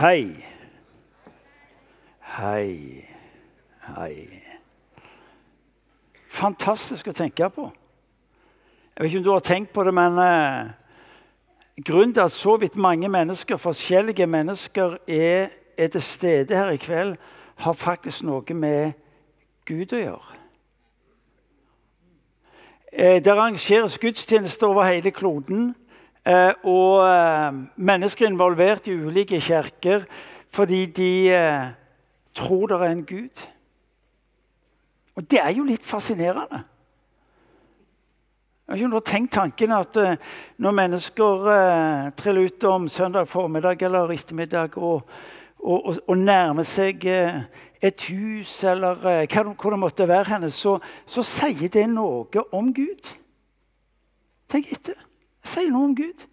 Hei. Hei. Hei. Fantastisk å tenke på. Jeg vet ikke om du har tenkt på det, men eh, grunnen til at så vidt mange mennesker, forskjellige mennesker er, er til stede her i kveld, har faktisk noe med Gud å gjøre. Eh, det arrangeres gudstjenester over hele kloden. Eh, og eh, mennesker er involvert i ulike kirker fordi de eh, tror det er en gud. Og det er jo litt fascinerende. Jeg har ikke tenkt tanken at når mennesker triller ut om søndag formiddag eller ettermiddag og, og, og, og nærmer seg et hus eller hva, hvor det måtte være, henne, så, så sier det noe om Gud. Tenk etter. Sier noe om Gud.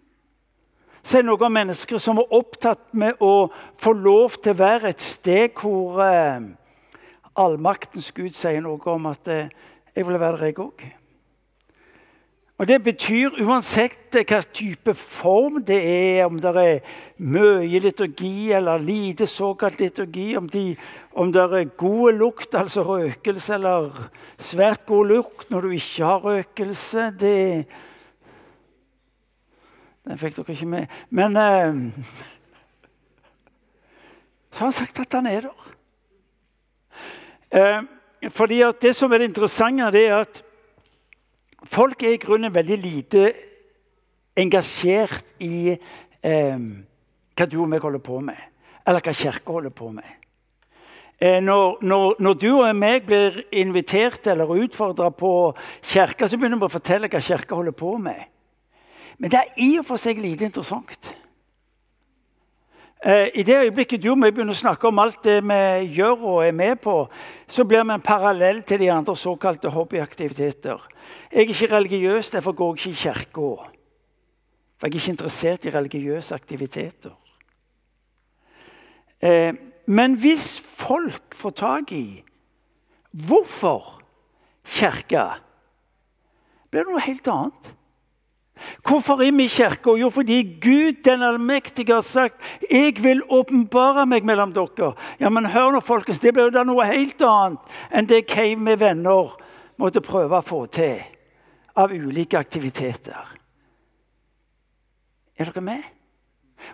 Sier noe om mennesker som er opptatt med å få lov til å være et sted hvor eh, allmaktens Gud sier noe om at eh, 'jeg vil være der, jeg òg'. Og Det betyr uansett hva type form det er, om det er mye liturgi eller lite såkalt liturgi, om, de, om det er god lukt, altså røkelse, eller svært god lukt når du ikke har røkelse det, Den fikk dere ikke med. Men eh, så har han sagt at han er der. Eh, fordi at Det som er det interessante, det er at folk er i grunnen veldig lite engasjert i eh, hva du og meg holder på med, eller hva Kirka holder på med. Eh, når, når, når, du og meg blir invitert eller utfordra på kirka, så begynner vi å fortelle hva Kirka holder på med. Men det er i og for seg lite interessant. Eh, I det øyeblikket du og jeg begynner å snakke om alt det vi gjør og er med på, så blir vi en parallell til de andre såkalte hobbyaktiviteter. Jeg er ikke religiøs, derfor går jeg ikke i kirka. For jeg er ikke interessert i religiøse aktiviteter. Eh, men hvis folk får tak i hvorfor kirka, blir det noe helt annet. Hvorfor er vi i kirka? Jo, fordi Gud den allmektige har sagt 'Jeg vil åpenbare meg mellom dere'. Ja, men hør nå, folkens, Det blir jo da noe helt annet enn det Cave med venner måtte prøve å få til av ulike aktiviteter. Er dere med?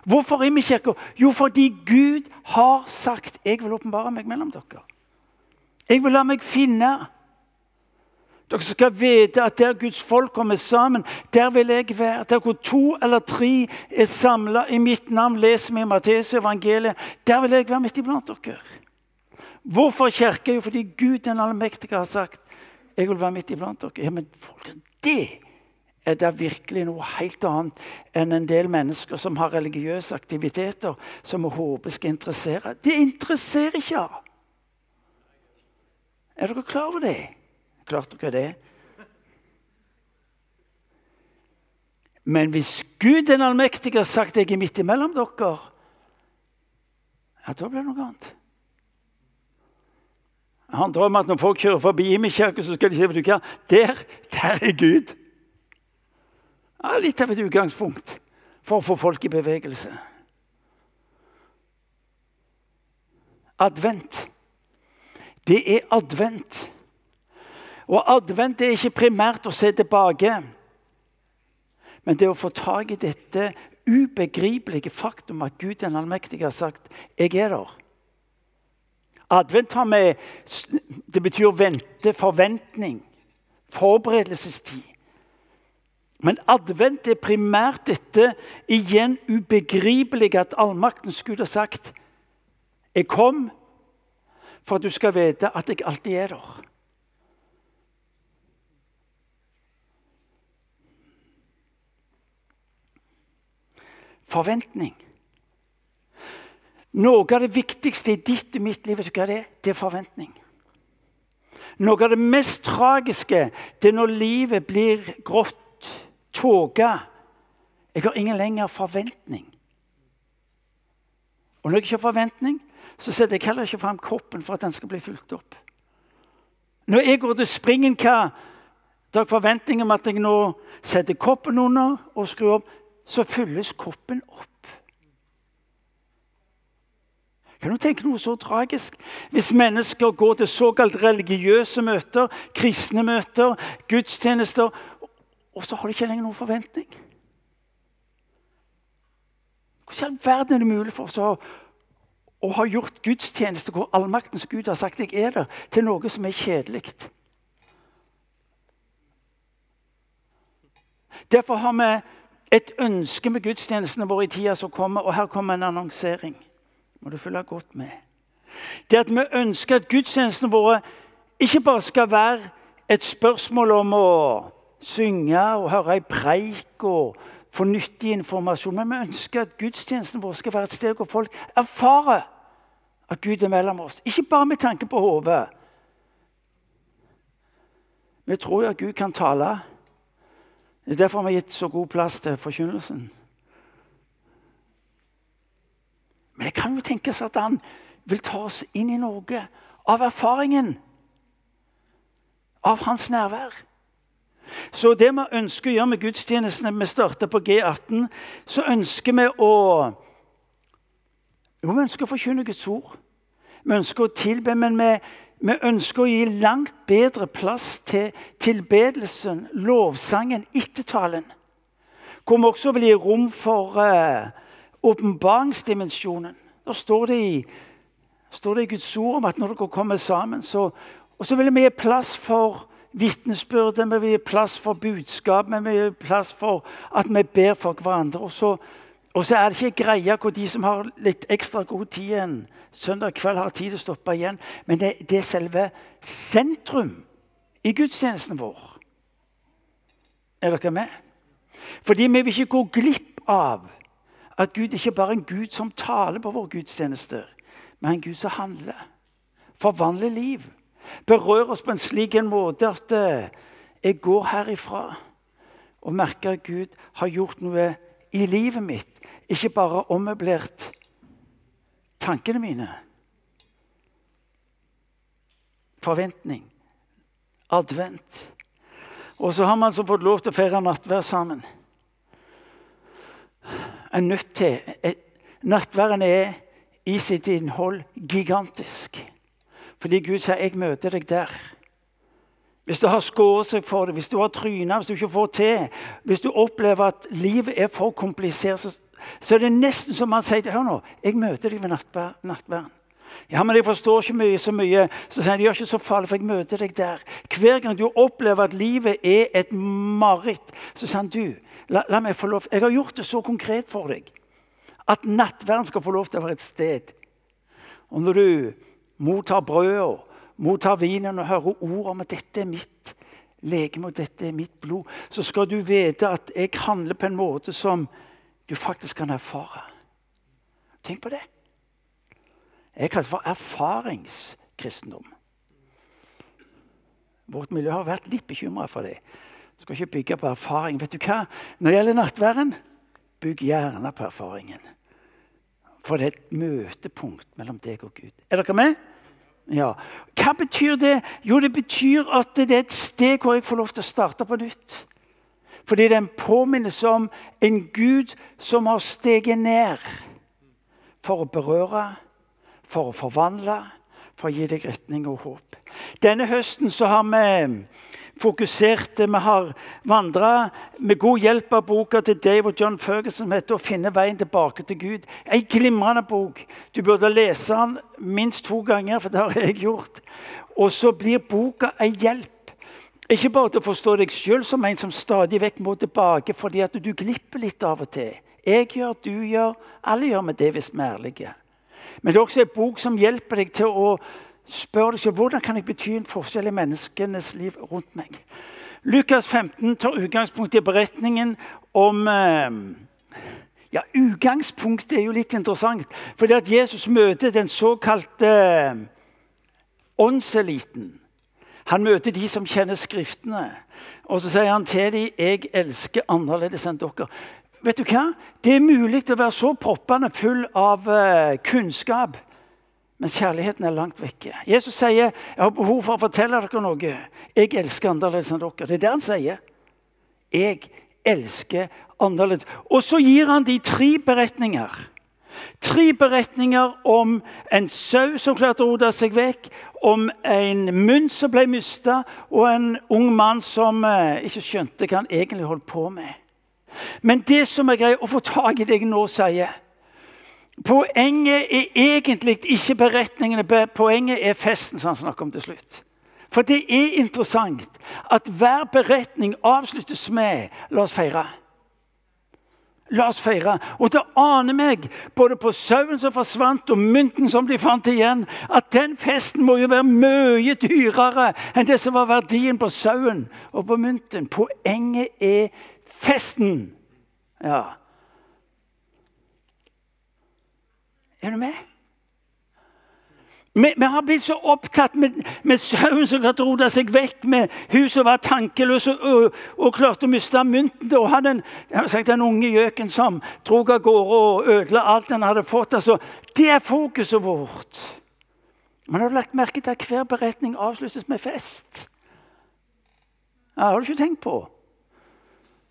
Hvorfor er vi i kirka? Jo, fordi Gud har sagt 'Jeg vil åpenbare meg mellom dere'. Jeg vil la meg finne. Dere skal vite at der Guds folk kommer sammen, der vil jeg være. Der hvor to eller tre er samla i mitt navn, leser vi Matteus evangeliet, der vil jeg være midt iblant dere. Hvorfor kirke? Jo, fordi Gud den allmektige har sagt jeg vil være midt iblant dere. Ja, men folk, Det er da virkelig noe helt annet enn en del mennesker som har religiøse aktiviteter som vi håper skal interessere. Det interesserer ikke. Er dere klar over det? Klart dere det? Men hvis Gud den allmektige har sagt jeg er midt imellom dere, ja, da blir det noe annet. Han drømmer at når folk kjører forbi Imekirken, så skal de si hva, der, der er Gud. Ja, litt av et utgangspunkt for å få folk i bevegelse. Advent. Det er advent. Og advent er ikke primært å se tilbake, men det å få tak i dette ubegripelige faktum at Gud den allmektige har sagt 'Jeg er der'. Advent har med Det betyr vente, forventning, forberedelsestid. Men advent er primært dette igjen ubegripelige at allmaktens Gud har sagt 'Jeg kom for at du skal vite at jeg alltid er der'. Forventning. Noe av det viktigste i ditt og mitt liv det er, det er forventning. Noe av det mest tragiske det er når livet blir grått, tåke. Jeg har ingen lenger forventning. Og når jeg ikke har forventning, så setter jeg heller ikke fram kroppen for at den skal bli fulgt opp. Når jeg går til springen, hva? Da har jeg forventning om at jeg nå setter koppen under og skrur opp så fylles koppen opp. Kan du tenke noe så tragisk? Hvis mennesker går til såkalt religiøse møter, kristne møter, gudstjenester, og så har de ikke lenger noen forventning. Hvordan i all verden er det mulig for oss å, å ha gjort gudstjeneste hvor allmaktens Gud har sagt jeg er der, til noe som er kjedelig? Derfor har vi et ønske med gudstjenestene våre i tida som kommer, og her kommer en annonsering. Må du følge godt med. Det at vi ønsker at gudstjenestene våre ikke bare skal være et spørsmål om å synge og høre ei preik og få nyttig informasjon, men vi ønsker at gudstjenesten vår skal være et sted hvor folk erfarer at Gud er mellom oss. Ikke bare med tanke på hodet. Vi tror jo at Gud kan tale. Det er derfor vi har gitt så god plass til forkynnelsen. Men det kan jo tenkes at han vil ta oss inn i noe av erfaringen av hans nærvær. Så det vi ønsker å gjøre med gudstjenestene Vi starter på G18. Så ønsker vi å Jo, vi ønsker å forkynne Guds ord. Vi ønsker å tilbe, men vi, vi ønsker å gi langt bedre plass til tilbedelsen, lovsangen, ettertalen. Hvor vi også vil gi rom for uh, åpenbaringsdimensjonen. Da står det, i, står det i Guds ord om at når dere kommer sammen, så, og så vil vi gi plass for vitnesbyrdet, vi vil gi plass for budskap, vi vil gi plass for at vi ber for hverandre. Og så, og så er det ikke greia hvor de som har litt ekstra god tid igjen, søndag kveld, har tid til å stoppe igjen. Men det, det er selve sentrum i gudstjenesten vår. Er dere med? Fordi vi vil ikke gå glipp av at Gud ikke bare er en Gud som taler på våre gudstjenester, men en Gud som handler. Forvandler liv. Berører oss på en slik en måte at eh, jeg går herifra og merker at Gud har gjort noe i livet mitt. Ikke bare ommøblert tankene mine. Forventning. Advent. Og så har man altså fått lov til å feire nattvær sammen En nødt til Nattværen er i sitt innhold gigantisk. Fordi Gud sier 'jeg møter deg der'. Hvis du har skåret seg for det, hvis du har tryna, hvis du ikke får til, hvis du opplever at livet er for komplisert, så, så er det nesten som han sier Hør nå, jeg møter deg ved nattverden. Ja, men jeg forstår ikke mye, så mye. Så sier han, gjør ikke så farlig, for jeg møter deg der. Hver gang du opplever at livet er et mareritt, så sier han du, La, la, meg få lov. Jeg har gjort det så konkret for deg at nattverden skal få lov til å være et sted. Og når du mottar brødet mottar vinen og hører ord om at dette er mitt legeme og dette er mitt blod, så skal du vite at jeg handler på en måte som du faktisk kan erfare. Tenk på det. Jeg kaller det for erfaringskristendom. Vårt miljø har vært litt bekymra for det. Skal ikke bygge på erfaring. Vet du hva? Når det gjelder nattværen, bygg gjerne på erfaringen. For det er et møtepunkt mellom deg og Gud. Er dere med? Ja. Hva betyr det? Jo, det betyr at det er et sted hvor jeg får lov til å starte på nytt. Fordi det er en påminnelse om en Gud som har steget ned for å berøre, for å forvandle, for å gi deg retning og håp. Denne høsten så har vi fokuserte. Vi har vandra med god hjelp av boka til Dave og John Ferguson som heter 'Å finne veien tilbake til Gud'. En glimrende bok. Du burde lese den minst to ganger, for det har jeg gjort. Og så blir boka en hjelp. Ikke bare til å forstå deg sjøl som en som stadig vekk må tilbake fordi at du glipper litt av og til. Jeg gjør, du gjør, alle gjør med det hvis vi er ærlige. Men det er også en bok som hjelper deg til å spør deg selv hvordan kan jeg bety en forskjell i menneskenes liv rundt meg. Lukas 15 tar utgangspunkt i beretningen om eh, ja, Utgangspunktet er jo litt interessant. Fordi at Jesus møter den såkalte eh, åndseliten. Han møter de som kjenner Skriftene. Og så sier han til dem 'Jeg elsker annerledes enn dere'. Vet du hva? Det er mulig å være så proppende full av uh, kunnskap men kjærligheten er langt vekke. Jesus sier jeg har behov for å fortelle dere noe. Jeg elsker annerledes enn dere. Det er det han sier. Jeg elsker annerledes. Og så gir han de tre beretninger Tre beretninger om en sau som klarte å rote seg vekk, om en munn som ble mista, og en ung mann som eh, ikke skjønte hva han egentlig holdt på med. Men det som er greit å få tak i det jeg nå sier Poenget er egentlig ikke beretningene, poenget er festen som han snakker om til slutt. For det er interessant at hver beretning avsluttes med 'la oss feire'. La oss feire. Og det aner meg, både på sauen som forsvant, og mynten som de fant igjen, at den festen må jo være mye dyrere enn det som var verdien på sauen og på mynten. Poenget er festen. Ja. Er du med? Vi, vi, har blitt så opptatt med, med sauen som klarte å rote seg vekk, med hun som var tankeløs og, og, og, klarte å miste mynten. Og han den, den unge gjøken som dro av gårde og ødela alt han hadde fått. Altså, det er fokuset vårt. Men har du lagt merke til at hver beretning avsluttes med fest? Ja, har du ikke tenkt på?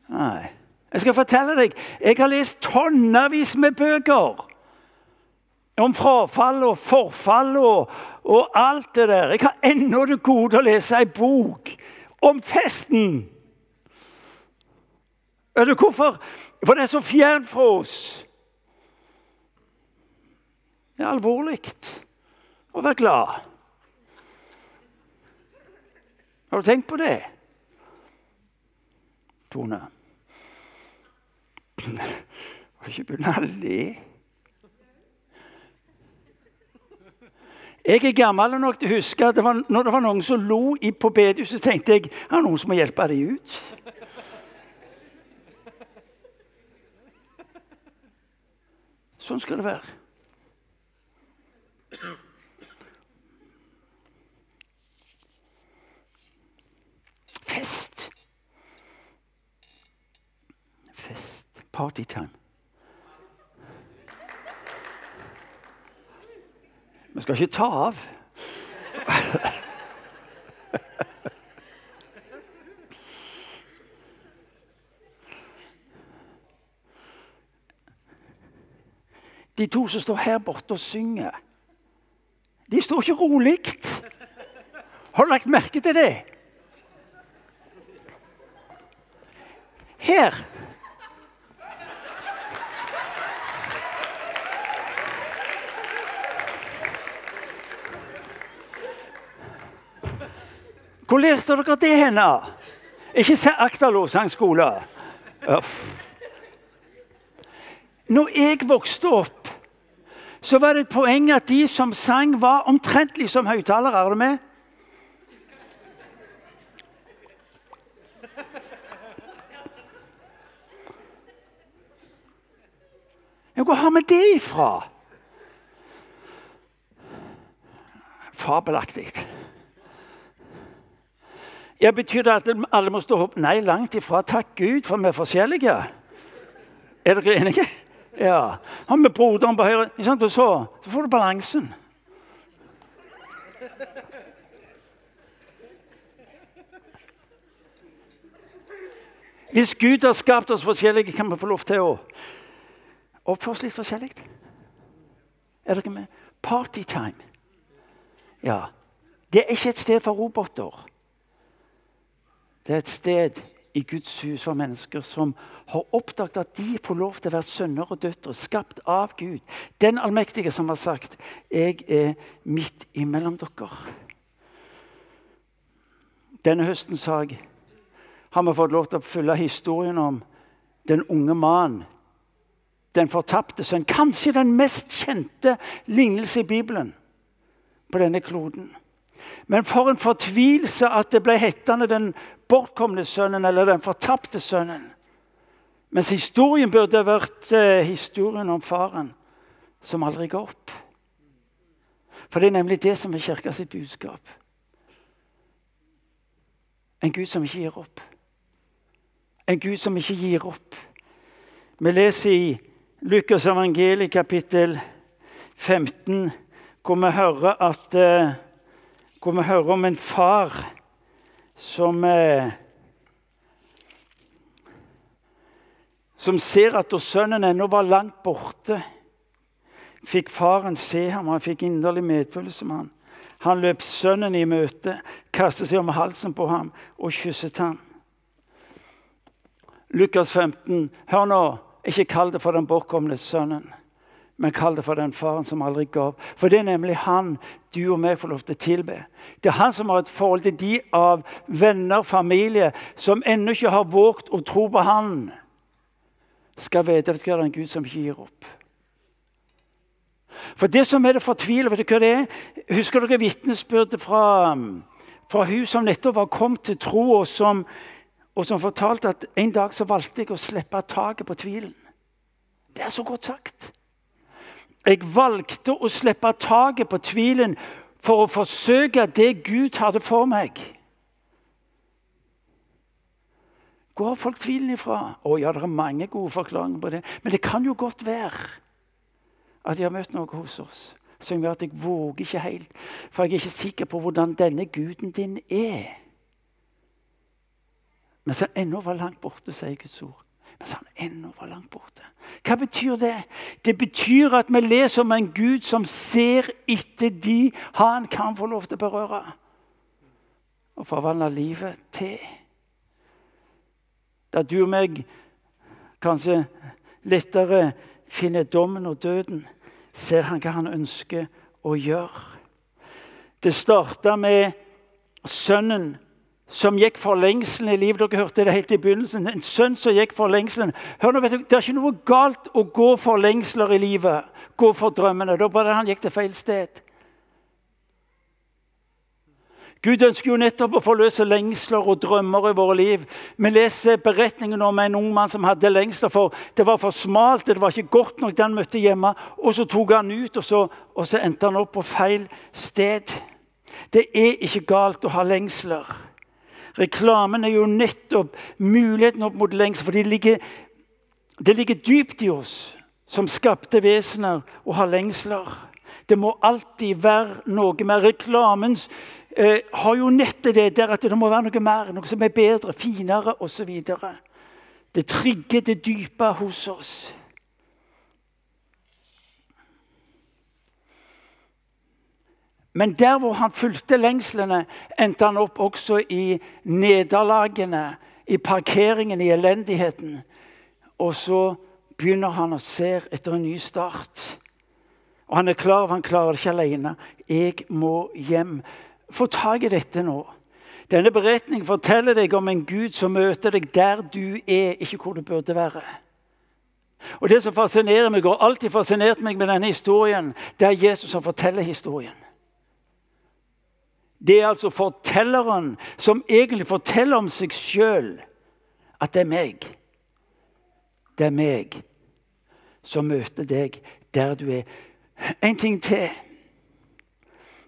Nei. Jeg skal fortelle deg, jeg har lest tonnevis med bøker om frafall og forfall og, og, alt det der. Jeg har ennå det gode å lese ei bok om festen. Vet du hvorfor? For det er så fjernt fra oss. Det er alvorlig å være glad. Har du tenkt på det, Tone? Du må ikke begynne å le. Jeg er gammel nok til å huske at det var, når det var noen som lo på bedehuset, tenkte jeg er det noen som må hjelpe dem ut. Sånn skal det være. Fest. Fest. Partytime. Skal ikke ta av. De to som står her borte og synger, de står ikke rolig. Har du lagt merke til det? Her Hvor lærte dere det henne? Ikke se Akta lovsangskole. Når jeg vokste opp, så var det et poeng at de som sang, var omtrentlig som høyttalere. Er du med? Hvor har vi det ifra? Fabelaktig. Ja, Betyr det at alle må stå opp? Nei, langt ifra. Takk Gud, for vi er forskjellige. Er dere enige? Ja. Har vi broderen på høyre, og så, så får du balansen. Hvis Gud har skapt oss forskjellige, kan vi få lov til å oppføre oss litt forskjellig. Er dere med? Partytime. Ja. Det er ikke et sted for roboter. Det er et sted i Guds hus for mennesker som har oppdaget at de får lov til å være sønner og døtre, skapt av Gud. Den allmektige som har sagt 'Jeg er midt imellom dere'. Denne høsten sak har vi fått lov til å følge historien om den unge mannen. Den fortapte sønn. Kanskje den mest kjente lignelse i Bibelen på denne kloden. Men for en fortvilelse at det ble hettende den bortkomne sønnen eller den fortapte sønnen. Mens historien burde vært eh, historien om faren som aldri ga opp. For det er nemlig det som er kirka sitt budskap. En Gud som ikke gir opp. En Gud som ikke gir opp. Vi leser i Lukas evangeliet kapittel 15, hvor vi hører at eh, hvor vi hører om en far som eh, Som ser at da sønnen ennå var langt borte, fikk faren se ham, han fikk inderlig medfølelse med ham. Han løp sønnen i møte, kastet seg om halsen på ham og kysset ham. Lukas 15. Hør nå, ikke kall det for den bortkomne sønnen, men kall det for den faren som aldri gav. For det er nemlig han du og meg får lov til å tilbe. Det er han som har et forhold til de av venner, familie, som ennå ikke har våget å tro på han. Skal vite at det er en Gud som gir opp. For det som er det fortvilte, vet du hva det er? Husker dere vitnesbyrdet fra, fra hun som nettopp var kommet til tro, og som, og som fortalte at en dag så valgte jeg å slippe taket på tvilen? Det er så godt sagt. Jeg valgte å slippe taket på tvilen for å forsøke det Gud hadde for meg. Hvor har folk tvilen ifra? Å ja, det er mange gode forklaringer på det. Men det kan jo godt være at jeg har møtt noe hos oss som gjør at jeg våger ikke helt. For jeg er ikke sikker på hvordan denne guden din er. Mens han ennå var langt borte, sier Guds ord. Mens han ennå var langt borte. Hva betyr det? Det betyr at vi leser om en Gud som ser etter de han kan få lov til å berøre. Og forvandle livet til. Da du og meg kanskje lettere finner dommen og døden, ser han hva han ønsker å gjøre. Det starta med sønnen som gikk for lengselen i livet. Dere hørte det helt i begynnelsen. En sønn som gikk for lengselen. Hør nå, vet du, Det er ikke noe galt å gå for lengsler i livet. Gå for drømmene. Det var bare han gikk til feil sted. Gud ønsker jo nettopp å forløse lengsler og drømmer i våre liv. Vi leser beretningen om en ung mann som hadde lengsler, for det var for smalt. Det var ikke godt nok det han møtte hjemme. Og så tok han ut, og så, og så endte han opp på feil sted. Det er ikke galt å ha lengsler. Reklamen er jo nettopp muligheten opp mot lengsel, for det ligger, det ligger dypt i oss som skapte vesener å ha lengsler. Det må alltid være noe mer. reklamens eh, har jo nettet det der at det må være noe mer, noe som er bedre, finere osv. Det trigger det dype hos oss. Men der hvor han fulgte lengslene, endte han opp også i nederlagene, i parkeringen, i elendigheten. Og så begynner han å se etter en ny start. Og han er klar han klarer det ikke alene. Jeg må hjem. Få tak i dette nå. Denne beretningen forteller deg om en Gud som møter deg der du er, ikke hvor du burde være. Og Det som fascinerer meg, og alltid fascinert meg med denne historien, det er Jesus som forteller historien. Det er altså fortelleren som egentlig forteller om seg sjøl at det er meg. Det er meg som møter deg der du er. En ting til.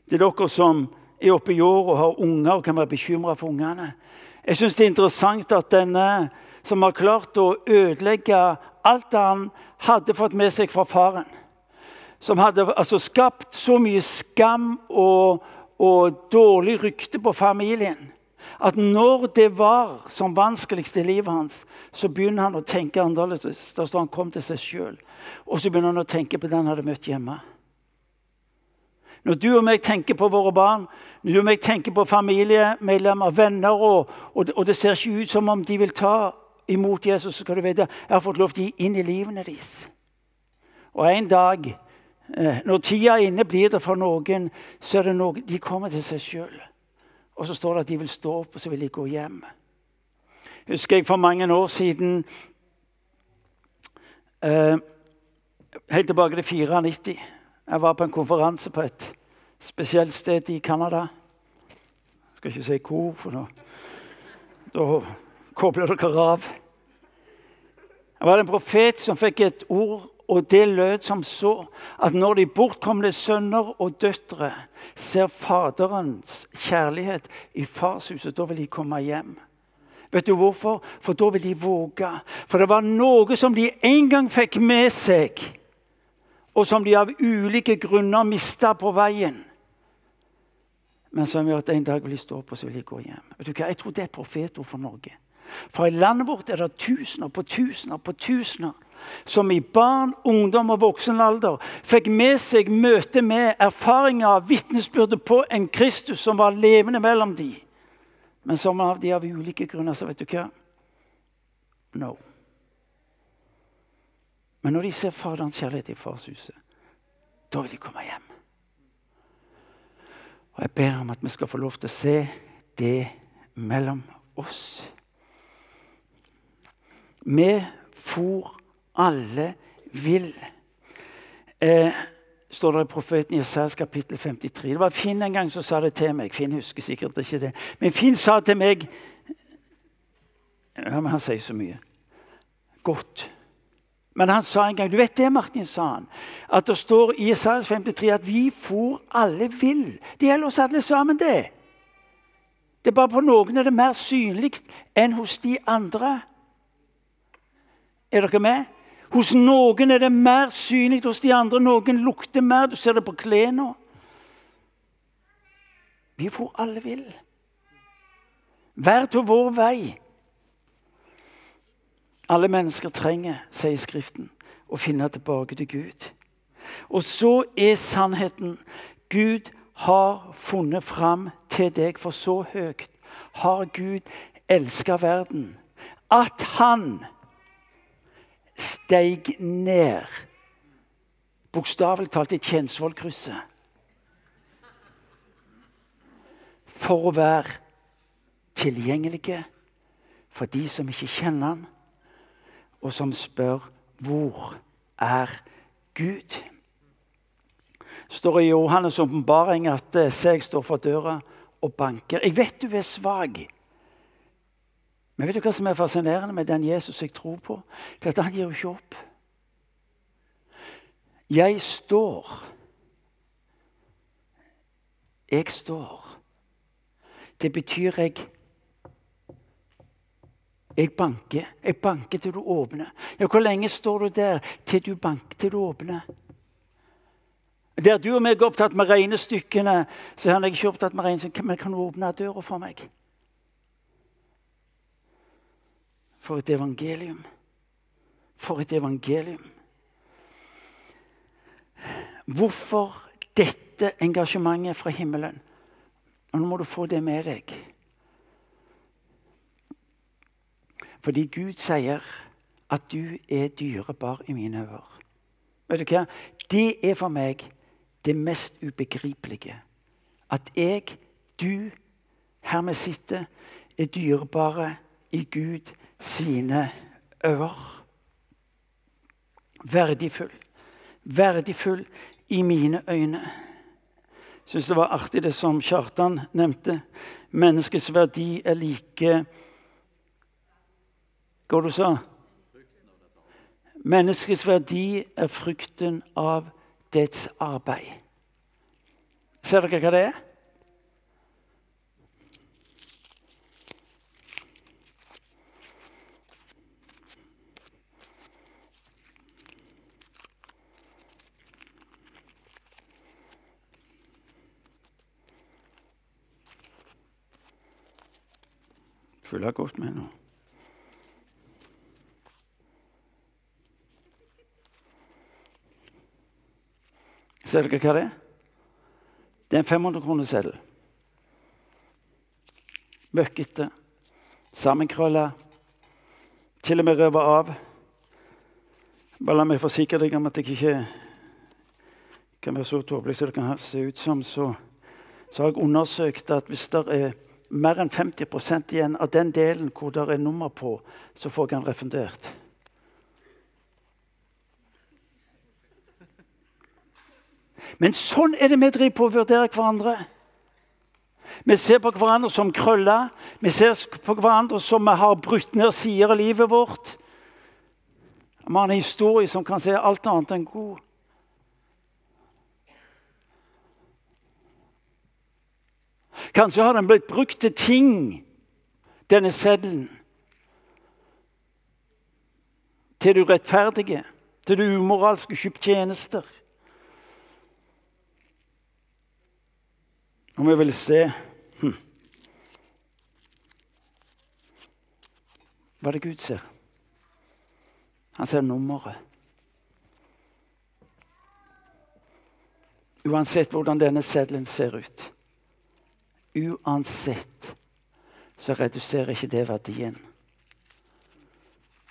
Det er dere som er oppe i år og har unger og kan være bekymra for ungene. Jeg syns det er interessant at denne som har klart å ødelegge alt han hadde fått med seg fra faren, som hadde altså, skapt så mye skam og, og dårlig rykte på familien at når det var som vanskeligst i livet hans, så begynner han å tenke annerledes. Da står han kom til seg sjøl. Og så begynner han å tenke på den han hadde møtt hjemme. Når du og meg tenker på våre barn, når du og meg tenker på familiemedlemmer, venner, og, og, og, det ser ikke ut som om de vil ta imot Jesus, så skal du vite jeg har fått lov til å gi inn i livene deres. Og en dag, når tida inne, blir det for noen, så er det noen, de kommer til seg sjøl. Og så står det at de vil stå opp, og så vil de gå hjem. Husker jeg for mange år siden eh, Helt tilbake til 94. Jeg var på en konferanse på et spesielt sted i Canada. Skal ikke si hvor, for da, da kobler dere av. Det var en profet som fikk et ord, og det lød som så at når de bortkomne sønner og døtre ser Faderens kjærlighet i farshuset, da vil de komme hjem. Vet du hvorfor? For da vil de våge. For det var noe som de en gang fikk med seg og som de av ulike grunner mista på veien. Men som gjør at en dag vil de stå og så vil de gå hjem. Vet du hva? Jeg tror det er et profetord for Norge. For i landet vårt er det tusener på tusener på tusener som i barn, ungdom og voksen alder fikk med seg møte med erfaringer av vitnesbyrdet på en Kristus som var levende mellom de. Men som av de av ulike grunner, så vet du hva? No. Men når de ser Faderens kjærlighet i farshuset, da vil de komme hjem. Og jeg ber om at vi skal få lov til å se det mellom oss. Vi for alle vil. Eh, står det i profeten Jesajas kapittel 53. Det var Finn en gang som sa det til meg. Finn husker sikkert ikke det. Men Finn sa til meg ja, men Han sier så mye. Godt. Men han sa en gang Du vet det, Martin, sa han. At det står i Jesajas 53 at vi for alle vil. Det gjelder oss alle sammen, det. Det er bare på noen er det mer synlig enn hos de andre. Er dere med? Hos noen er det mer synlig, hos de andre noen lukter mer. Du ser det på klærne. Vi får alle vil. Hver til vår vei. Alle mennesker trenger, sier Skriften, å finne tilbake til Gud. Og så er sannheten Gud har funnet fram til deg, for så høyt har Gud elska verden at han steig ned, bokstavelig talt i Tjensvollkrysset, for å være tilgjengelige for de som ikke kjenner han, og som spør hvor er Gud? står i Johannes' åpenbaring at eh, se, jeg står for døra og banker. Jeg vet du er svak. Men vet du hva som er fascinerende med den Jesus jeg tror på? Det er at Han gir jo ikke opp. Jeg står. Jeg står. Det betyr jeg Jeg banker. Jeg banker til du åpner. Ja, Hvor lenge står du der til du banker til du åpner? Der du og meg er opptatt med regnestykkene, så er han ikke opptatt med regnestykkene. Men kan du åpne døra for meg? For et evangelium. For et evangelium. Hvorfor dette engasjementet fra himmelen? Og nå må du få det med deg. Fordi Gud sier at du er dyrebar i mine øyne. Vet du hva? Det er for meg det mest ubegripelige. At jeg, du, her vi sitter, er dyrebare i Gud sine øyne. Verdifull. Verdifull i mine øyne. Jeg syns det var artig det som Kjartan nevnte. Menneskets verdi er like Hva du sa Menneskets verdi er frukten av dets arbeid. Ser dere hva det er? Følger godt med nå. Ser dere hva det er? Det er en 500-kroneseddel. Møkkete, sammenkrølla, til og med røva av. Bare la meg forsikre deg om at jeg ikke kan være så tåpelig som det kan se ut som. Så, så har jeg undersøkt at hvis det er mer enn 50 igjen av den delen hvor det er nummer på, så får jeg den refundert. Men sånn er det vi driver på å vurdere hverandre. Vi ser på hverandre som krøller. Vi ser på hverandre som vi har brutt ned sider av livet vårt. Vi har en historie som kan si alt annet enn god. Kanskje har den blitt brukt til ting, denne seddelen. Til det urettferdige, til det umoralske, kjøpt tjenester. Og vi vil se hm. Hva er det Gud ser? Han ser nummeret. Uansett hvordan denne seddelen ser ut. Uansett så reduserer ikke det verdien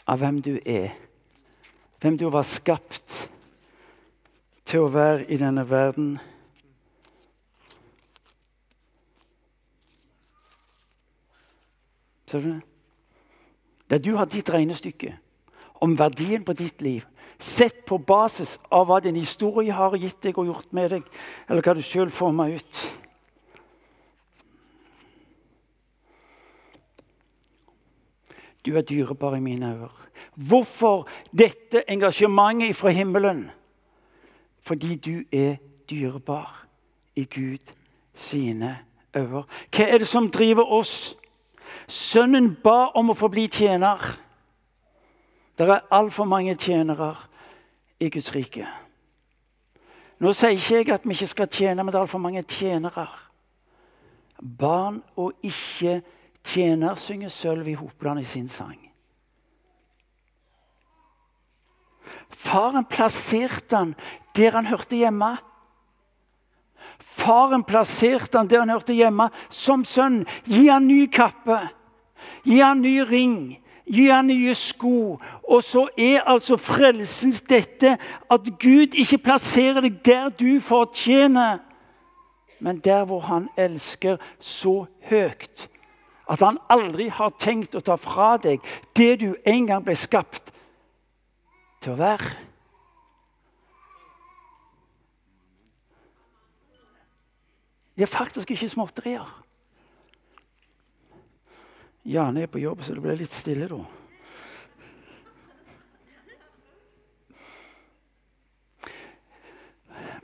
av hvem du er. Hvem du var skapt til å være i denne verden. Ser du det? Der du har ditt regnestykke om verdien på ditt liv, sett på basis av hva din historie har gitt deg og gjort med deg, eller hva du sjøl forma ut. Du er dyrebar i mine øyne. Hvorfor dette engasjementet fra himmelen? Fordi du er dyrebar i Gud sine øyne. Hva er det som driver oss? Sønnen ba om å få bli tjener. Det er altfor mange tjenere i Guds rike. Nå sier ikke jeg at vi ikke skal tjene, men det er altfor mange tjenere. Barn og ikke tjener synger Sølvi Hopland i sin sang. Faren plasserte han der han hørte hjemme. Faren plasserte han der han hørte hjemme, som sønn. Gi han ny kappe, gi han ny ring, gi han nye sko. Og så er altså frelsens dette at Gud ikke plasserer deg der du fortjener, men der hvor han elsker så høyt at han aldri har tenkt å ta fra deg det du en gang ble skapt til å være. Det er faktisk ikke småtterier. Jane er på jobb, så det ble litt stille da.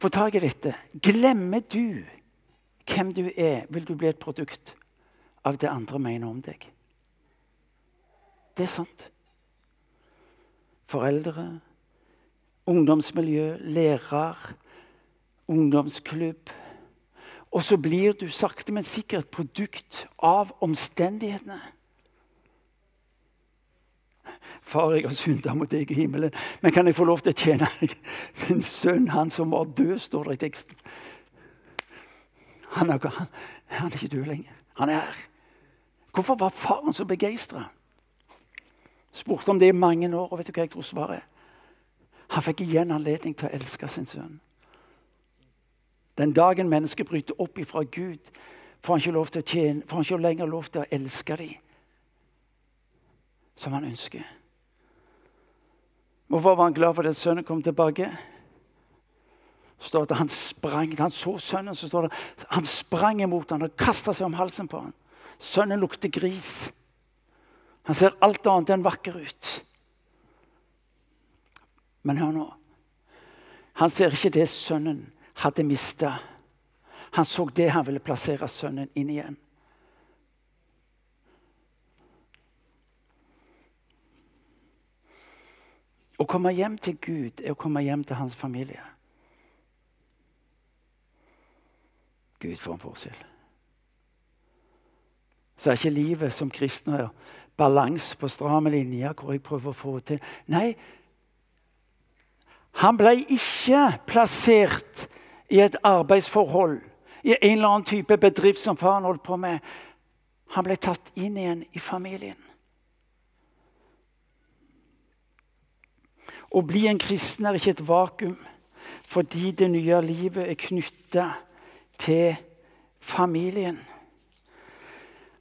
Få tak i dette. Glemmer du hvem du er, vil du bli et produkt av det andre mener om deg. Det er sant. Foreldre, ungdomsmiljø, lærer, ungdomsklubb og så blir du sakte, men sikkert produkt av omstendighetene. Far, jeg har synda mot deg i himmelen, men kan jeg få lov til å tjene? Min sønn, han som var død, står det i teksten. Han er, han, han er ikke død lenger. Han er her. Hvorfor var faren så begeistra? Spurte om det i mange år, og vet du hva jeg tror svaret er? Han fikk igjen anledning til å elske sin sønn. Den dagen mennesket bryter opp ifra Gud, får han ikke, lov til å tjene, får han ikke lenger lov til å elske dem som han ønsker. Hvorfor var han glad for at sønnen kom tilbake? står det Han sprang, han så sønnen, så står det han sprang imot ham og kasta seg om halsen på ham. Sønnen lukter gris. Han ser alt annet enn vakker ut. Men hør nå. Han ser ikke det sønnen hadde mista. Han så det han ville plassere sønnen inn igjen. Å komme hjem til Gud er å komme hjem til hans familie. Gud, for en forskjell. Så er ikke livet som kristen balanse på stramme linjer hvor jeg prøver å få til. Nei, han ble ikke plassert i et arbeidsforhold, i en eller annen type bedrift som faren holdt på med. Han ble tatt inn igjen i familien. Å bli en kristen er ikke et vakuum, fordi det nye livet er knytta til familien.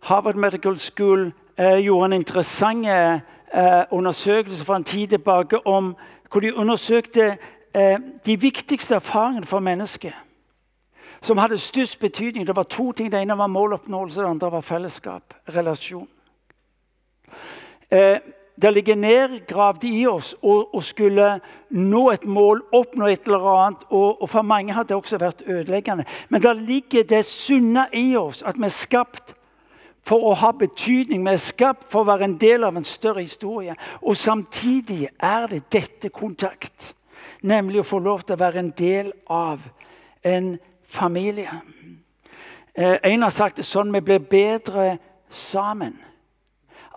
Harvard Medical School eh, gjorde en interessant eh, undersøkelse for en tid tilbake om hvor de undersøkte eh, de viktigste erfaringene for mennesket. Som hadde størst betydning. Det var to ting. Det ene var måloppnåelse, det andre var fellesskap. Relasjon. Eh, det ligger nedgravd i oss å skulle nå et mål, oppnå et eller annet. Og, og for mange har det også vært ødeleggende. Men det ligger det sunne i oss, at vi er skapt for å ha betydning. Vi er skapt for å være en del av en større historie. Og samtidig er det dette kontakt. Nemlig å få lov til å være en del av en familie. Eh, en har sagt det sånn vi blir bedre sammen.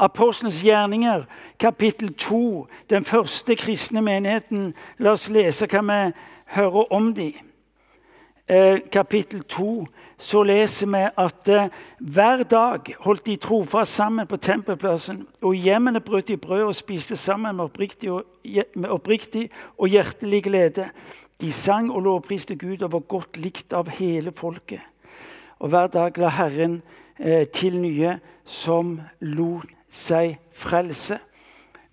Apostelens gjerninger, kapittel 2, den første kristne menigheten. La oss lese hva vi hører om dem. Eh, kapittel 2 så leser vi at eh, hver dag holdt de trofast sammen på tempelplassen. Og hjemmene brøt de brød og spiste sammen med oppriktig og, med oppriktig og hjertelig glede. De sang og lovpriste Gud og var godt likt av hele folket. Og hver dag la Herren eh, til nye som lot seg frelse.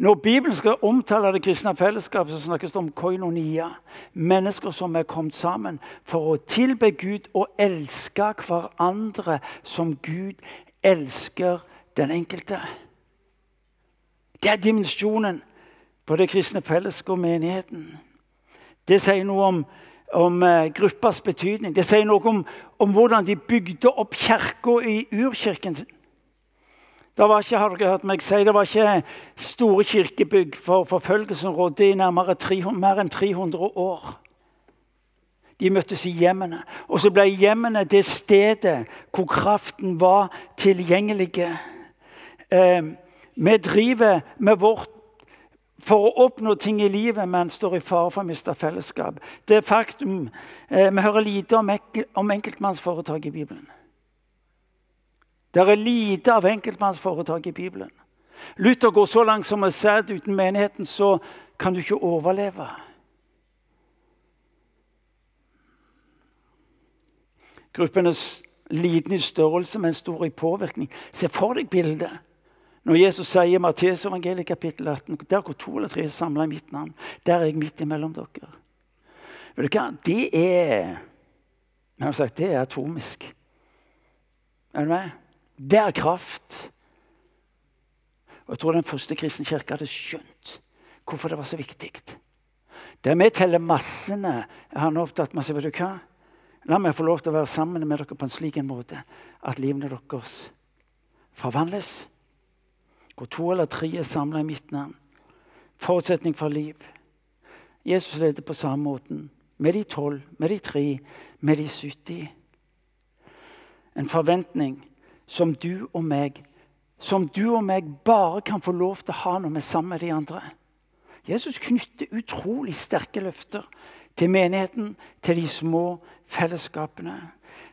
Når Bibelen skal omtale det kristne fellesskapet, så snakkes det om koinonia. Mennesker som er kommet sammen for å tilbe Gud og elske hverandre som Gud elsker den enkelte. Det er dimensjonen på det kristne fellesskapet og menigheten. Det sier noe om, om uh, gruppas betydning. Det sier noe om, om hvordan de bygde opp kirka i urkirken sin. Det var ikke, har dere hørt meg si, det var ikke store kirkebygg, for forfølgelsen rådde i nærmere 300, mer enn 300 år. De møttes i hjemmene. Og så ble hjemmene det stedet hvor kraften var tilgjengelig. Eh, vi driver med vårt for å oppnå ting i livet, men står i fare for å miste fellesskap. Det er faktum. Eh, vi hører lite om, om enkeltmannsforetak i Bibelen. Det er lite av enkeltmannsforetak i Bibelen. Luther går så langt som å si at uten menigheten så kan du ikke overleve. Gruppen er liten i størrelse, men stor i påvirkning. Se for deg bildet. Når Jesus sier i Matteus evangeliet kapittel 18 Der hvor to eller tre er samla i mitt navn, der er jeg midt imellom dere. Vet du hva? Det er jeg har sagt, det er atomisk. Er du med? Det er kraft. Og Jeg tror den første kristne kirke hadde skjønt hvorfor det var så viktig. Der vi teller massene, er han opptatt med vet du hva? La meg få lov til å være sammen med dere på en slik en måte at livene deres forvandles. Hvor to eller tre er samla i mitt navn. Forutsetning for liv. Jesus leder på samme måten. Med de tolv, med de tre, med de 70. En forventning som du og meg som du og meg bare kan få lov til å ha når vi er sammen med de andre. Jesus knytter utrolig sterke løfter til menigheten, til de små fellesskapene.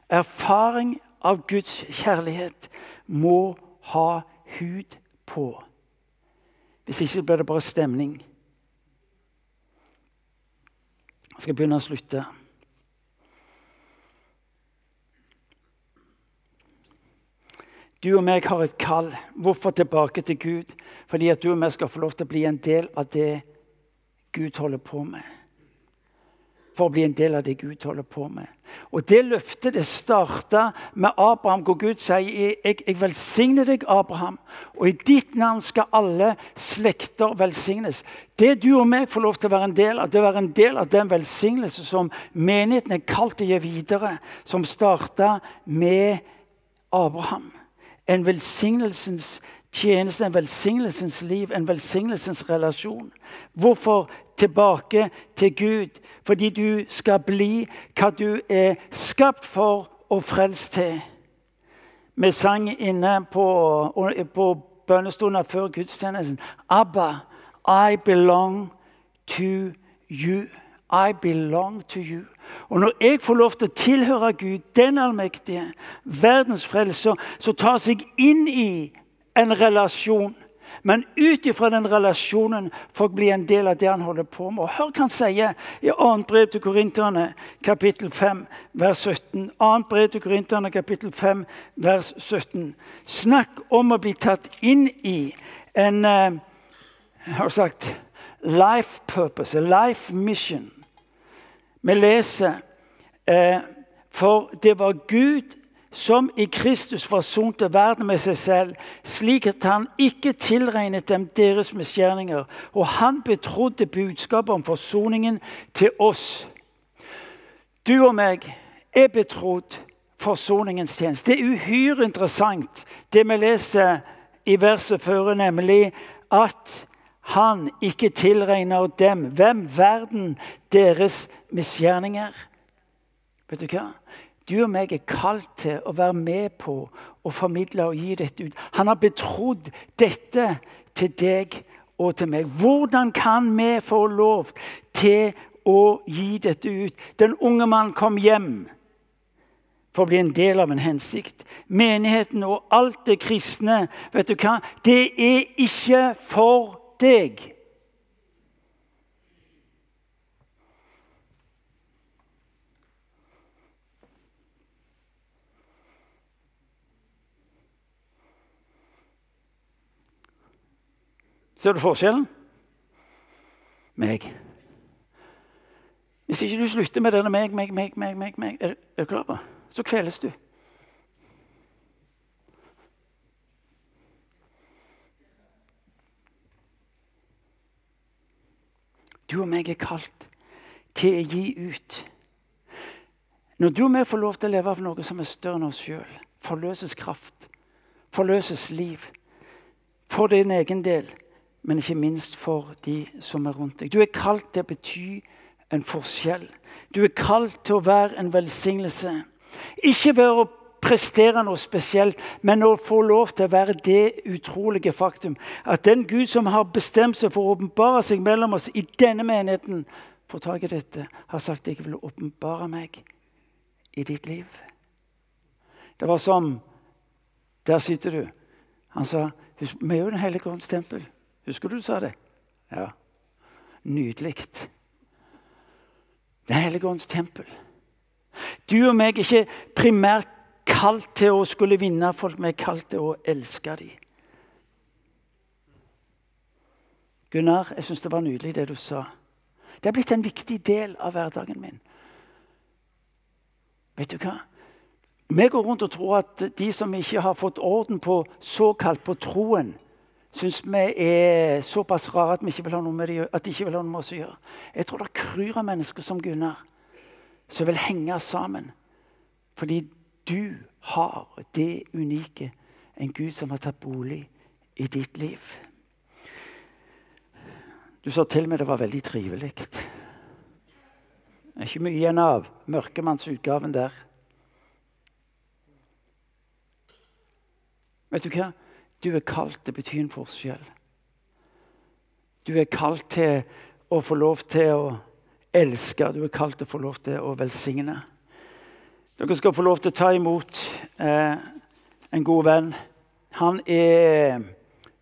Erfaring av Guds kjærlighet må ha hud på. Hvis ikke blir det bare stemning. Jeg skal begynne å slutte. Du og meg har et kall. Hvorfor tilbake til Gud? Fordi at du og meg skal få lov til å bli en del av det Gud holder på med. For å bli en del av det Gud holder på med. Og Det løftet det starta med Abraham, hvor Gud sier jeg, jeg velsigner deg, Abraham, og i ditt navn skal alle slekter velsignes. Det du og meg får lov til å være en del av, det være en del av den velsignelse som menigheten er kalt å gi videre, som starta med Abraham en velsignelsens tjeneste, en velsignelsens liv, en velsignelsens relasjon. Hvorfor tilbake til Gud? Fordi du skal bli hva du er skapt for og frelst til. Vi sang inne på, på bønnestunden før gudstjenesten Abba, I belong to you. I belong to you. Og når jeg får lov til å tilhøre Gud, den allmektige, verdens frelser, så tar seg inn i en relasjon. Men ut ifra den relasjonen får jeg bli en del av det han holder på med. Og Hør hva han sier i 2. brev til Korinterne, kapittel 5, vers 17. 2. brev til Korinterne, kapittel 5, vers 17. Snakk om å bli tatt inn i en jeg har sagt, life purpose, a life mission. Vi leser eh, For det var Gud som i Kristus forsonte verden med seg selv, slik at han ikke tilregnet dem deres misgjerninger. Og han betrodde budskapet om forsoningen til oss. Du og meg er betrodd forsoningens tjeneste. Det er uhyre interessant, det vi leser i verset før, nemlig at han ikke tilregner dem, hvem verden, deres misgjerninger. Vet du hva? Du og meg er kalt til å være med på å formidle og gi dette ut. Han har betrodd dette til deg og til meg. Hvordan kan vi få lov til å gi dette ut? Den unge mann kom hjem for å bli en del av en hensikt. Menigheten og alt det kristne, vet du hva? Det er ikke for deg. Ser du forskjellen? Meg. Hvis ikke du slutter med denne meg, meg, meg, meg, meg, meg er, er du klar på så kveles du. Du og meg er kalt til å gi ut. Når du og meg får lov til å leve av noe som er større enn oss sjøl, forløses kraft, forløses liv. For din egen del, men ikke minst for de som er rundt deg. Du er kalt til å bety en forskjell. Du er kalt til å være en velsignelse. Ikke ved å prestere noe spesielt, men å få lov til å være det utrolige faktum at den Gud som har bestemt seg for å åpenbare seg mellom oss i denne menigheten, får tak i dette, har sagt jeg vil åpenbare meg i ditt liv. Det var som Der sitter du. Han sa vi er jo Den hellige ånds tempel. Husker du du sa det? Ja. Nydelig. Den hellige ånds tempel. Du og meg er ikke primært kalt til å skulle vinne folk, vi er kalt til å elske dem. Gunnar, jeg syns det var nydelig det du sa. Det er blitt en viktig del av hverdagen min. Vet du hva? Vi går rundt og tror at de som ikke har fått orden på såkalt på troen, syns vi er såpass rare at, vi ikke vil ha noe med de, at de ikke vil ha noe med oss å gjøre. Jeg tror det kryr av mennesker som Gunnar som vil henge sammen. Fordi du har det unike. En Gud som har tatt bolig i ditt liv. Du sa til meg det var veldig trivelig. Det er ikke mye igjen av mørkemannsutgaven der. Vet du hva? Du er kalt til å bety en forskjell. Du er kalt til å få lov til å elske. Du er kalt til å få lov til å velsigne. Dere skal få lov til å ta imot eh, en god venn. Han er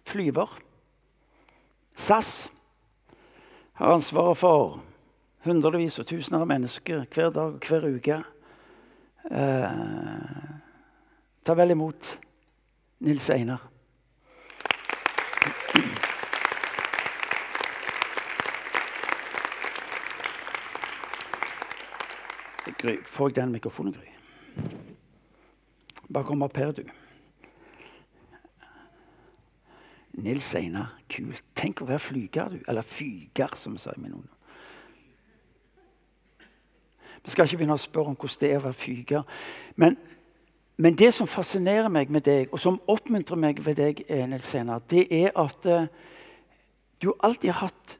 flyver. SAS har ansvaret for hundrevis og tusener av mennesker hver dag og hver uke. Eh, ta vel imot Nils Einar. Gry, får jeg den mikrofonen, Gry? Bare kom opp her, du. Nils Einar, kult. Tenk å være flyger, du. Eller fyger, som vi i min ungdom. Vi skal ikke begynne å spørre om hvordan det er å være fyger. Men, men, det som fascinerer meg med deg, og som oppmuntrer meg ved deg, eh, Nils Einar, det er at uh, du alltid har hatt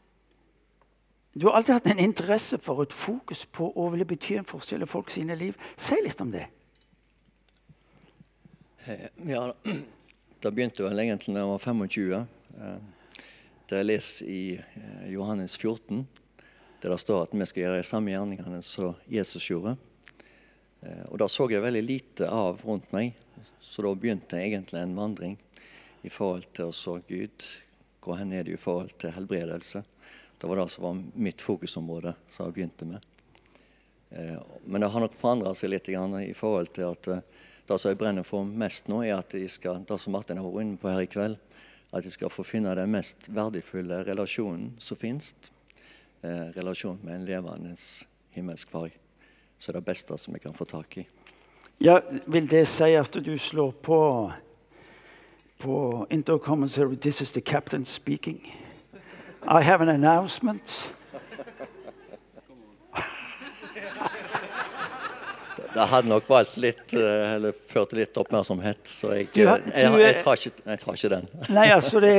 du har alltid hatt en interesse for et fokus på å ville bety en forskjell i folk sine liv. Si litt om det. Eh, ja, Det begynte vel egentlig da jeg var 25. Eh, da jeg leser i eh, Johannes 14, der det står at vi skal gjøre de samme gjerningene som Jesus gjorde. Og Da så jeg veldig lite av rundt meg, så da begynte jeg egentlig en vandring i forhold til å så Gud. Hvor hen er det i forhold til helbredelse? Det var det som var mitt fokusområde, som jeg begynte med. Eh, men det har nok forandra seg litt i forhold til at eh, det som jeg brenner for mest nå, er at jeg skal, det som Martin har vært inne på her i kveld, at jeg skal få finne den mest verdifulle relasjonen som finnes. Eh, relasjon med en levende himmelsk far. Så det er det beste som jeg kan få tak i. Ja, Vil det si at du slår på på intercommentary 'This is the captain speaking'? I have an announcement. Det hadde nok valgt litt, eh, eller ført til litt oppmerksomhet, så jeg, du har, du, jeg, jeg, jeg, tar ikke, jeg, tar ikke, den. Nei, altså det,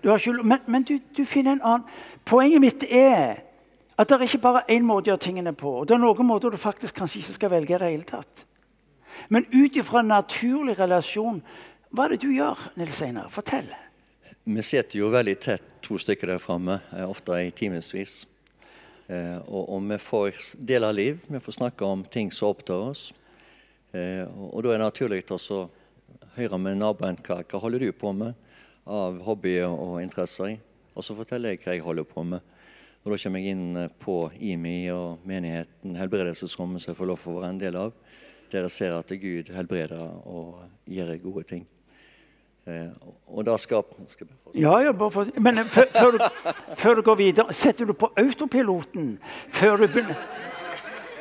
du har ikke, Men, men du, du, finner en annen Poenget mitt er At det er ikke bare én måte å gjøre tingene på. og Det er noen måter du faktisk kanskje ikke skal velge i det hele tatt. Men ut ifra en naturlig relasjon, hva er det du gjør, Nils Einar? Fortell. Vi sitter jo veldig tett, to stykker der framme, eh, ofte i timevis. Eh, og, og, vi får dele liv. Vi får snakke om ting som opptar oss. Eh, og, og, da er det naturlig å høre med naboen hva, hva holder du på med av hobbyer og interesser. Og så forteller jeg hva jeg holder på med. Og Da kommer jeg inn på IMI og menigheten, helbredelsesrommet som jeg får lov til å være en del av. Der jeg ser at Gud helbreder og gjør gode ting. Eh, og da skal, skal Ja, ja, bare for, Men før, før, du, før, du, går videre, setter du på autopiloten før du begynner?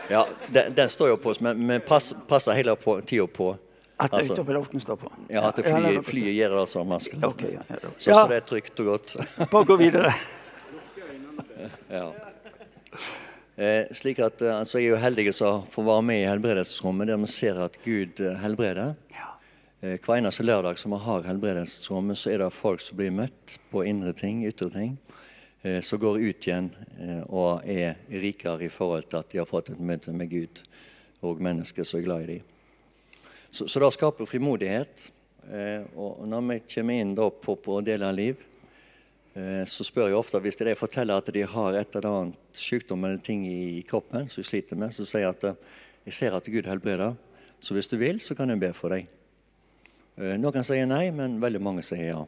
Ja, den, den står jo på, men vi pass, passer hele tida på. At altså, autopiloten står på? Ja, at flyet, flyet gjør det som man skal. Okay, ja, ja, så, så det er trygt og godt. Bare gå videre. Ja. Eh, slik at eh, altså, Jeg er jo heldig som får være med i helbredelsesrommet, der vi ser at Gud eh, helbreder. Eh, hver eneste lørdag som vi har helbredelsesrommet, så er det folk som blir møtt på indre ting, ytre ting. Eh, som går ut igjen eh, og er rikere i forhold til at de har fått et møte med Gud og mennesker som er glad i dem. Så, så det skaper frimodighet. og når vi kommer inn på, på å dele liv, så spør jeg ofte hvis de forteller at de har et eller annet sykdom eller ting i kroppen som de sliter med, så sier jeg at jeg ser at Gud helbreder, så hvis du vil, så kan jeg be for deg. Eh, noen sier nei, men veldig mange sier ja.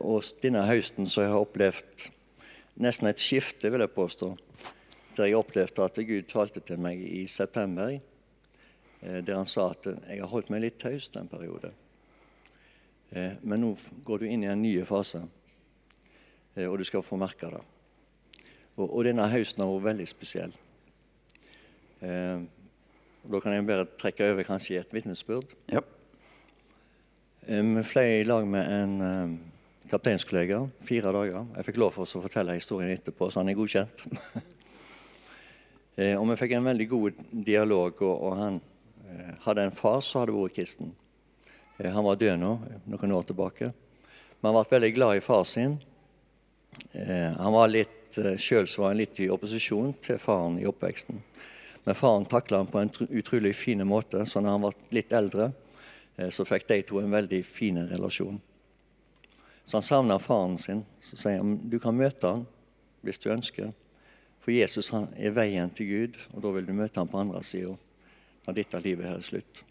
Og denne høsten så har jeg opplevd nesten et skifte, vil jeg påstå. Der jeg opplevde at Gud talte til meg i september, der han sa at jeg har holdt meg litt taus den periode. Men nå går du inn i en ny fase. Eh, og du skal få merke det. Og, denne høsten har vært veldig spesiell. Eh, da kan jeg bare trekke over kanskje et vitnesbyrd. Ja. Vi fløy i lag med en kapteinskollega fire dager. Jeg fikk lov for å fortelle historien etterpå, så han er godkjent. eh, og vi fikk en veldig god dialog, og, han eh, hadde en far som hadde vært kristen. Eh, han var død nå, noen år tilbake. Men han ble veldig glad i far sin han var litt, selv var han litt i opposisjon til faren i oppveksten. Men faren takla han på en utrolig fin måte, så når han var litt eldre, så fikk de to en veldig fin relasjon. Så han savna faren sin. Så sier han du kan møte han hvis du ønsker. For Jesus er veien til Gud, og da vil du møte han på andre sida når dette livet her er slutt.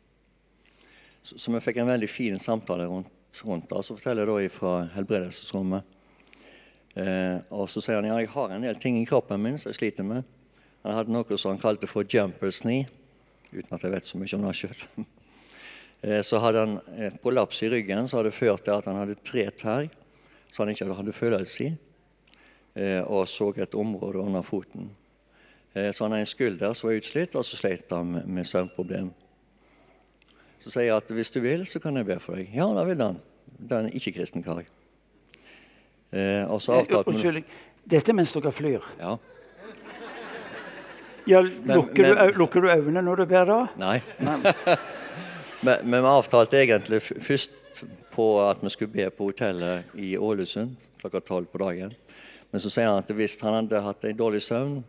Så, så vi fikk en veldig fin samtale rundt, rundt det. Så forteller jeg da fra helbredelsesrommet Eh, og så sier han ja, jeg har en del ting i kroppen min som jeg sliter med. Han hadde noe som han kalte for 'jumper's knee', uten at jeg vet så mye om det sjøl. eh, så hadde han prolaps i ryggen som hadde ført til at han hadde tre tær som han ikke hadde følelse i, eh, og så et område under foten. Eh, så han har en skulder som var utslitt, og så slet han med, søvnproblem. Så sier jeg at hvis du vil, så kan jeg be for deg. Ja, da vil han. Det er en ikke-kristen kar. Og så avtalte Unnskyld. Dette mens dere flyr? Ja. ja lukker, men, du, lukker, du, øynene når du ber da? Nei. men, vi avtalte egentlig først på at vi skulle be på hotellet i Ålesund klokka tolv på dagen. Men så sier han at hvis han hadde hatt en dårlig søvn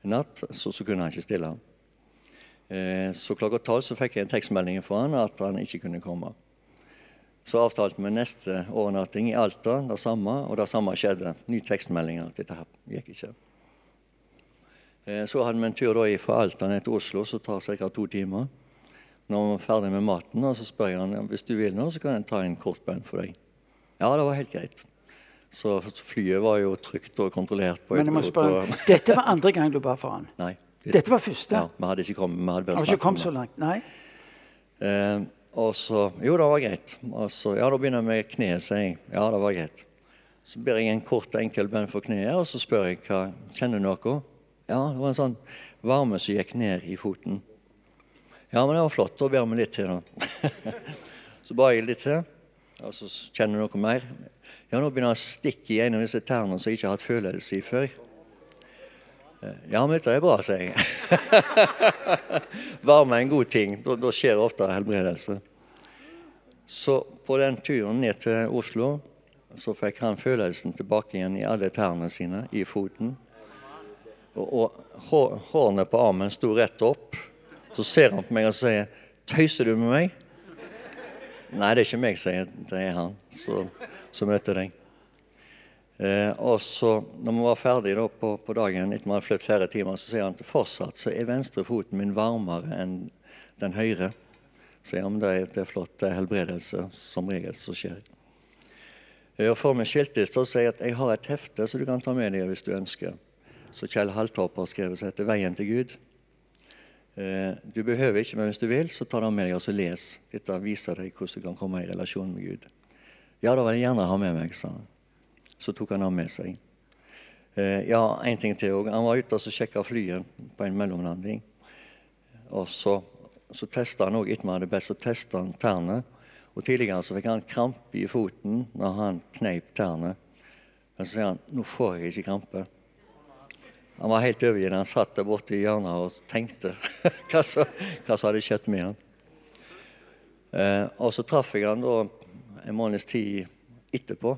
en natt, så, så kunne han ikke stille. Eh, så klokka tolv fikk jeg en tekstmelding fra han at han ikke kunne komme. Så avtalte vi neste overnatting i Alta, det samme, og det samme skjedde. Ny tekstmelding at dette gikk ikke. Eh, så hadde vi en tur da fra Alta ned til Oslo, som tar ca. to timer. Når vi var ferdig med maten, så spør jeg han hvis du vil nå, så kan jeg ta en kort bønn for deg. Ja, det var helt greit. Så flyet var jo trygt og kontrollert. på Men jeg må spørre, og... Dette var andre gang du ba for han? Nei. Det... Dette var første? Ja, Vi hadde ikke kommet, vi hadde bare snakket om det. Så langt, nei? Eh, og så Jo, det var greit. Og så, ja, da begynner jeg med kneet, sier jeg. Ja, det var greit. Så ber jeg en kort, enkel bønn for kneet, og så spør jeg hva kjenner du noe. Ja, det var en sånn varme som gikk ned i foten. Ja, men det var flott. Da ber vi litt til, da. så ba jeg litt til, og så kjenner du noe mer. Ja, nå begynner jeg å stikke i en av disse tærne som jeg ikke har hatt følelse i før. Ja, men dette er bra, sier jeg. Varme er en god ting. Da, da skjer ofte helbredelse. Så på den turen ned til Oslo så fikk han følelsen tilbake igjen i alle tærne sine, i foten. Og, og hårene på armen sto rett opp. Så ser han på meg og sier 'Tøyser du med meg?' Nei, det er ikke meg, sier jeg. Det er han som møter deg. Eh, og så, når vi var ferdige på, på, dagen etter vi hadde flyttet flere timer, så sier han at fortsatt så er venstre foten min varmere enn den høyre. Så ja, men det det er flott. Det er helbredelse som regel som skjer. Og får meg skiltes, og sier jeg at jeg har et hefte som du kan ta med deg hvis du ønsker. Så Kjell Haltorp har skrevet som heter 'Veien til Gud'. Eh, du behøver ikke, men hvis du vil, så ta det med deg og så les. Dette viser deg hvordan du kan komme i relasjon med Gud. Ja, da vil jeg gjerne ha med meg, sa han. Så tok han det med seg. Eh, ja, en ting til òg. Han var ute og sjekka flyet på en mellomlanding. Og så så testa han òg etter vi hadde bedt, så testa han tærne. Og Tidligere så fikk han krampe i foten når han kneip tærne. Men så sier han nå får jeg ikke krampe. Han var helt overgitt. Han satt der borte i hjørnet og tenkte hva som hadde skjedd med han. Eh, og så traff jeg han da en måneds tid etterpå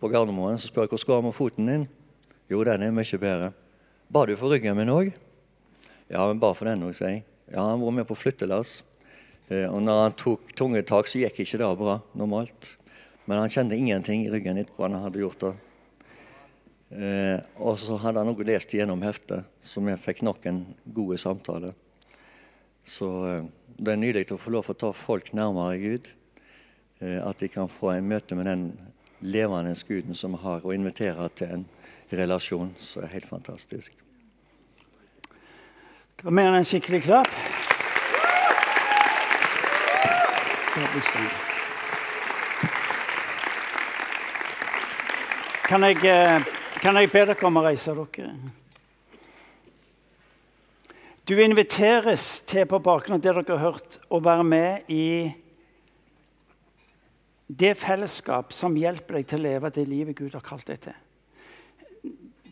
på Gardermoen. Så spør jeg hvordan går det med foten din. Jo, den er mye bedre. Ba du for ryggen min òg? Ja, men bare for den òg, sier jeg. Ja, han var med på flyttelass. Eh, og når han tok tungetak, så gikk ikke det bra normalt. Men han kjente ingenting i ryggen etterpå han hadde gjort det. Eh, og så hadde han også lest gjennom heftet, så vi fikk nok en god samtale. Så eh, det er nydelig å få lov å ta folk nærmere Gud. Eh, at de kan få en møte med den levende Guden som vi har, og invitere til en relasjon. Så er helt fantastisk. Skal vi gi en skikkelig klapp? Kan jeg, eh, kan jeg be dere om å reise dere? Du inviteres til på bakgrunn av det dere har hørt, å være med i det fellesskap som hjelper deg til å leve det livet Gud har kalt deg til.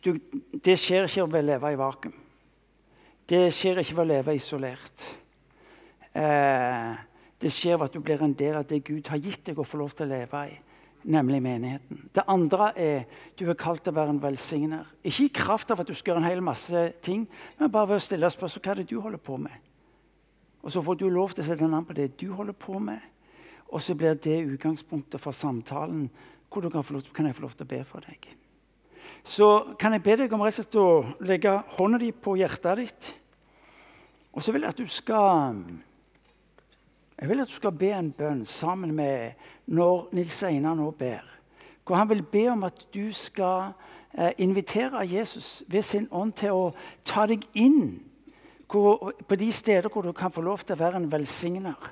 Du, det skjer ikke ved å leve i vakuum. Det skjer ikke ved å leve isolert. Eh, det skjer ved at du blir en del av det Gud har gitt deg å få lov til å leve i, nemlig menigheten. Det andre er du er kalt til å være en velsigner. Ikke i kraft av at du skal gjøre en hel masse ting, men bare ved å stille spørsmål hva er det du holder på med. Og Så får du lov til å sette navn på det du holder på med. Og så blir det utgangspunktet for samtalen hvor du kan, få lov, kan jeg få lov til å be for deg så kan jeg be deg om rett og slett å legge hånda di på hjertet ditt. Og så vil jeg at du skal jeg vil at du skal be en bønn sammen med når Nils Einar nå ber. Hvor han vil be om at du skal eh, invitere Jesus ved sin ånd til å ta deg inn hvor, på de steder hvor du kan få lov til å være en velsigner.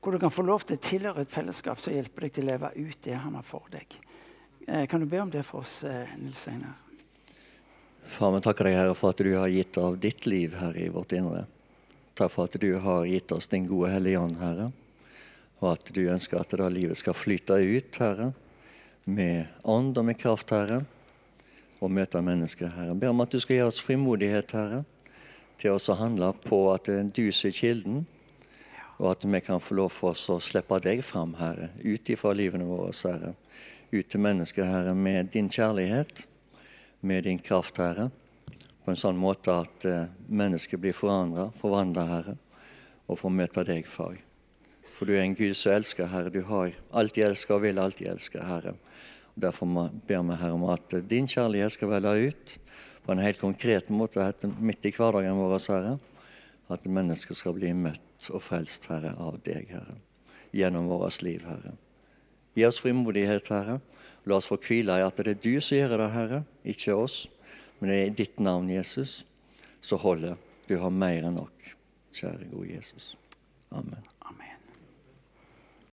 Hvor du kan få lov til å tilhøre et fellesskap som hjelper deg til å leve ut det han har for deg. Eh, kan du be om det for oss, eh, Nils Einar? Far, vi takker deg, Herre, for at du har gitt av ditt liv, her i vårt indre. Takk for at du har gitt oss din gode Hellige Ånd, Herre. Og at du ønsker at da livet skal flyte ut, Herre, med ånd og med kraft, Herre, og møte mennesker, Herre. Jeg ber om at du skal gi oss frimodighet, Herre, til å handle på at du er kilden, og at vi kan få lov for oss å slippe deg fram, Herre, ut ifra livene våre, Herre ut til mennesker, Herre, med din kjærlighet, med din kraft, Herre. På en sånn måte at eh, mennesket blir forandra, forvandla, Herre, og får møte deg, Far. For du er en Gud som elsker, Herre. Du har alltid elska og vil alltid elske, Herre. Derfor ber vi, Herre, om at din kjærlighet skal velle ut på en helt konkret måte midt i hverdagen vår, Herre. At mennesker skal bli møtt og frelst, Herre, av deg, Herre. Gjennom vårt liv, Herre. Gi oss frimodighet, Herre. La oss få hvile i at det er du som gjør det, Herre, ikke oss. Men det er i ditt navn, Jesus, så holder. Du har mer enn nok. Kjære gode Jesus. Amen.